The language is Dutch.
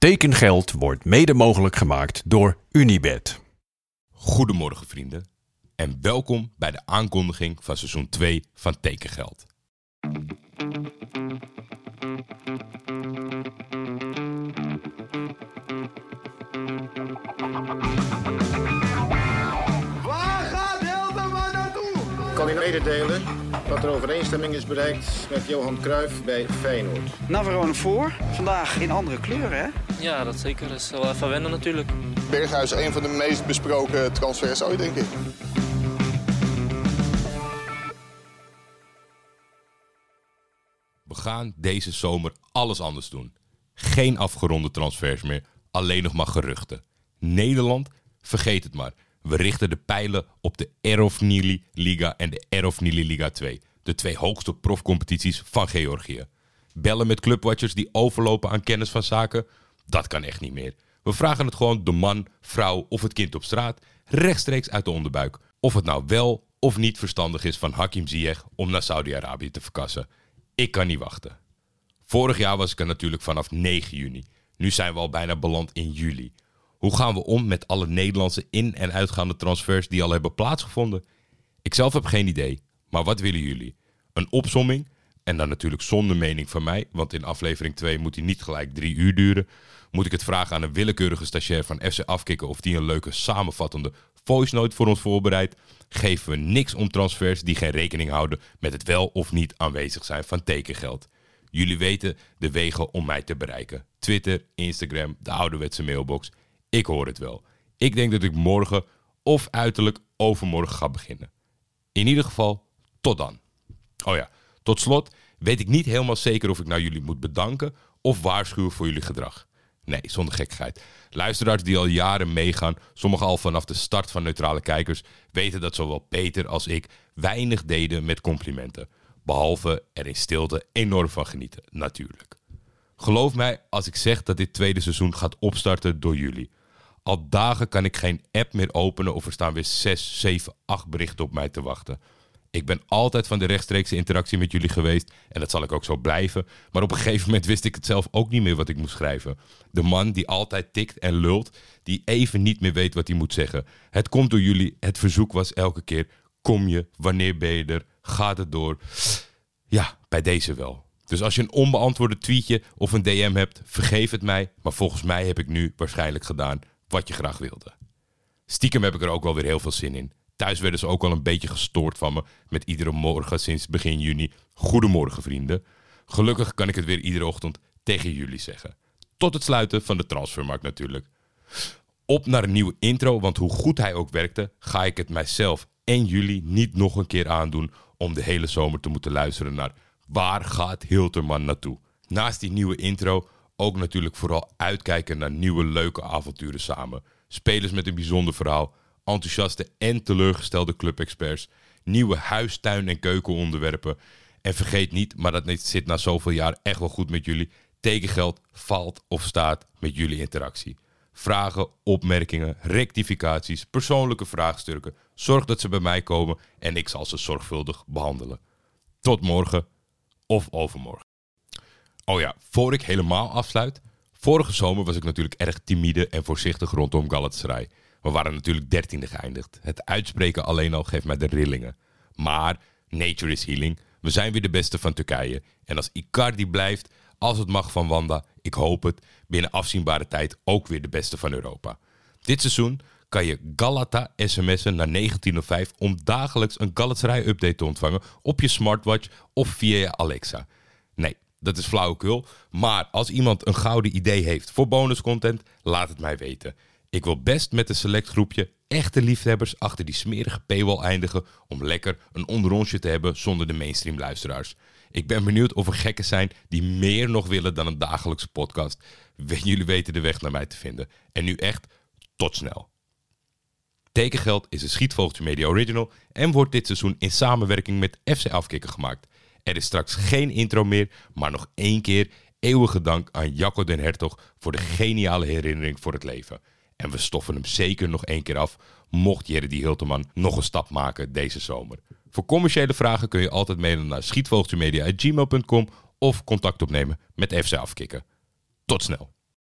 Tekengeld wordt mede mogelijk gemaakt door Unibed. Goedemorgen vrienden en welkom bij de aankondiging van seizoen 2 van Tekengeld. Kan u mededelen dat er overeenstemming is bereikt met Johan Cruijff bij Feyenoord. Navarone voor. Vandaag in andere kleuren, hè? Ja, dat zeker. Dat is wel even wennen natuurlijk. Berghuis een van de meest besproken transfers ooit, denk ik. We gaan deze zomer alles anders doen. Geen afgeronde transfers meer, alleen nog maar geruchten. Nederland, vergeet het maar. We richten de pijlen op de Erofnili Liga en de Erofnili Liga 2. De twee hoogste profcompetities van Georgië. Bellen met clubwatchers die overlopen aan kennis van zaken? Dat kan echt niet meer. We vragen het gewoon de man, vrouw of het kind op straat rechtstreeks uit de onderbuik. Of het nou wel of niet verstandig is van Hakim Ziyech om naar Saudi-Arabië te verkassen. Ik kan niet wachten. Vorig jaar was ik er natuurlijk vanaf 9 juni. Nu zijn we al bijna beland in juli. Hoe gaan we om met alle Nederlandse in- en uitgaande transfers die al hebben plaatsgevonden? Ik zelf heb geen idee, maar wat willen jullie? Een opsomming? En dan natuurlijk zonder mening van mij, want in aflevering 2 moet die niet gelijk drie uur duren. Moet ik het vragen aan een willekeurige stagiair van FC Afkikken of die een leuke samenvattende voice note voor ons voorbereidt? Geven we niks om transfers die geen rekening houden met het wel of niet aanwezig zijn van tekengeld. Jullie weten de wegen om mij te bereiken. Twitter, Instagram, de ouderwetse mailbox. Ik hoor het wel. Ik denk dat ik morgen of uiterlijk overmorgen ga beginnen. In ieder geval, tot dan. Oh ja, tot slot weet ik niet helemaal zeker of ik nou jullie moet bedanken of waarschuwen voor jullie gedrag. Nee, zonder gekkigheid. Luisteraars die al jaren meegaan, sommigen al vanaf de start van neutrale kijkers, weten dat zowel Peter als ik weinig deden met complimenten. Behalve er in stilte enorm van genieten, natuurlijk. Geloof mij als ik zeg dat dit tweede seizoen gaat opstarten door jullie. Al dagen kan ik geen app meer openen of er staan weer 6, 7, 8 berichten op mij te wachten. Ik ben altijd van de rechtstreekse interactie met jullie geweest en dat zal ik ook zo blijven. Maar op een gegeven moment wist ik het zelf ook niet meer wat ik moest schrijven. De man die altijd tikt en lult, die even niet meer weet wat hij moet zeggen. Het komt door jullie, het verzoek was elke keer: kom je, wanneer ben je er, gaat het door? Ja, bij deze wel. Dus als je een onbeantwoorde tweetje of een DM hebt, vergeef het mij. Maar volgens mij heb ik nu waarschijnlijk gedaan wat je graag wilde. Stiekem heb ik er ook wel weer heel veel zin in. Thuis werden ze ook al een beetje gestoord van me met iedere morgen sinds begin juni. Goedemorgen vrienden. Gelukkig kan ik het weer iedere ochtend tegen jullie zeggen. Tot het sluiten van de transfermarkt natuurlijk. Op naar een nieuwe intro, want hoe goed hij ook werkte, ga ik het mijzelf en jullie niet nog een keer aandoen om de hele zomer te moeten luisteren naar waar gaat Hilterman naartoe. Naast die nieuwe intro ook natuurlijk vooral uitkijken naar nieuwe leuke avonturen samen. Spelers met een bijzonder verhaal, enthousiaste en teleurgestelde clubexperts, nieuwe huis, tuin en keukenonderwerpen. En vergeet niet, maar dat zit na zoveel jaar echt wel goed met jullie, tekengeld valt of staat met jullie interactie. Vragen, opmerkingen, rectificaties, persoonlijke vraagstukken. Zorg dat ze bij mij komen en ik zal ze zorgvuldig behandelen. Tot morgen of overmorgen. Oh ja, voor ik helemaal afsluit. Vorige zomer was ik natuurlijk erg timide en voorzichtig rondom Galatasaray. We waren natuurlijk dertiende geëindigd. Het uitspreken alleen al geeft mij de rillingen. Maar nature is healing. We zijn weer de beste van Turkije. En als Icardi blijft, als het mag van Wanda, ik hoop het, binnen afzienbare tijd ook weer de beste van Europa. Dit seizoen kan je Galata sms'en naar 1905 om dagelijks een Galatasaray-update te ontvangen op je smartwatch of via je Alexa. Dat is flauwekul. Maar als iemand een gouden idee heeft voor bonuscontent, laat het mij weten. Ik wil best met een select groepje echte liefhebbers achter die smerige paywall eindigen om lekker een onderrondje te hebben zonder de mainstream luisteraars. Ik ben benieuwd of er gekken zijn die meer nog willen dan een dagelijkse podcast. Jullie weten de weg naar mij te vinden. En nu echt, tot snel. Tekengeld is een Schietvogeltje Media Original en wordt dit seizoen in samenwerking met FC Afkikken gemaakt. Er is straks geen intro meer, maar nog één keer eeuwige dank aan Jacco den Hertog voor de geniale herinnering voor het leven. En we stoffen hem zeker nog één keer af, mocht Jerry Hilteman nog een stap maken deze zomer. Voor commerciële vragen kun je altijd mailen naar schietvogeltjemedia.gmail.com of contact opnemen met FC Afkikken. Tot snel.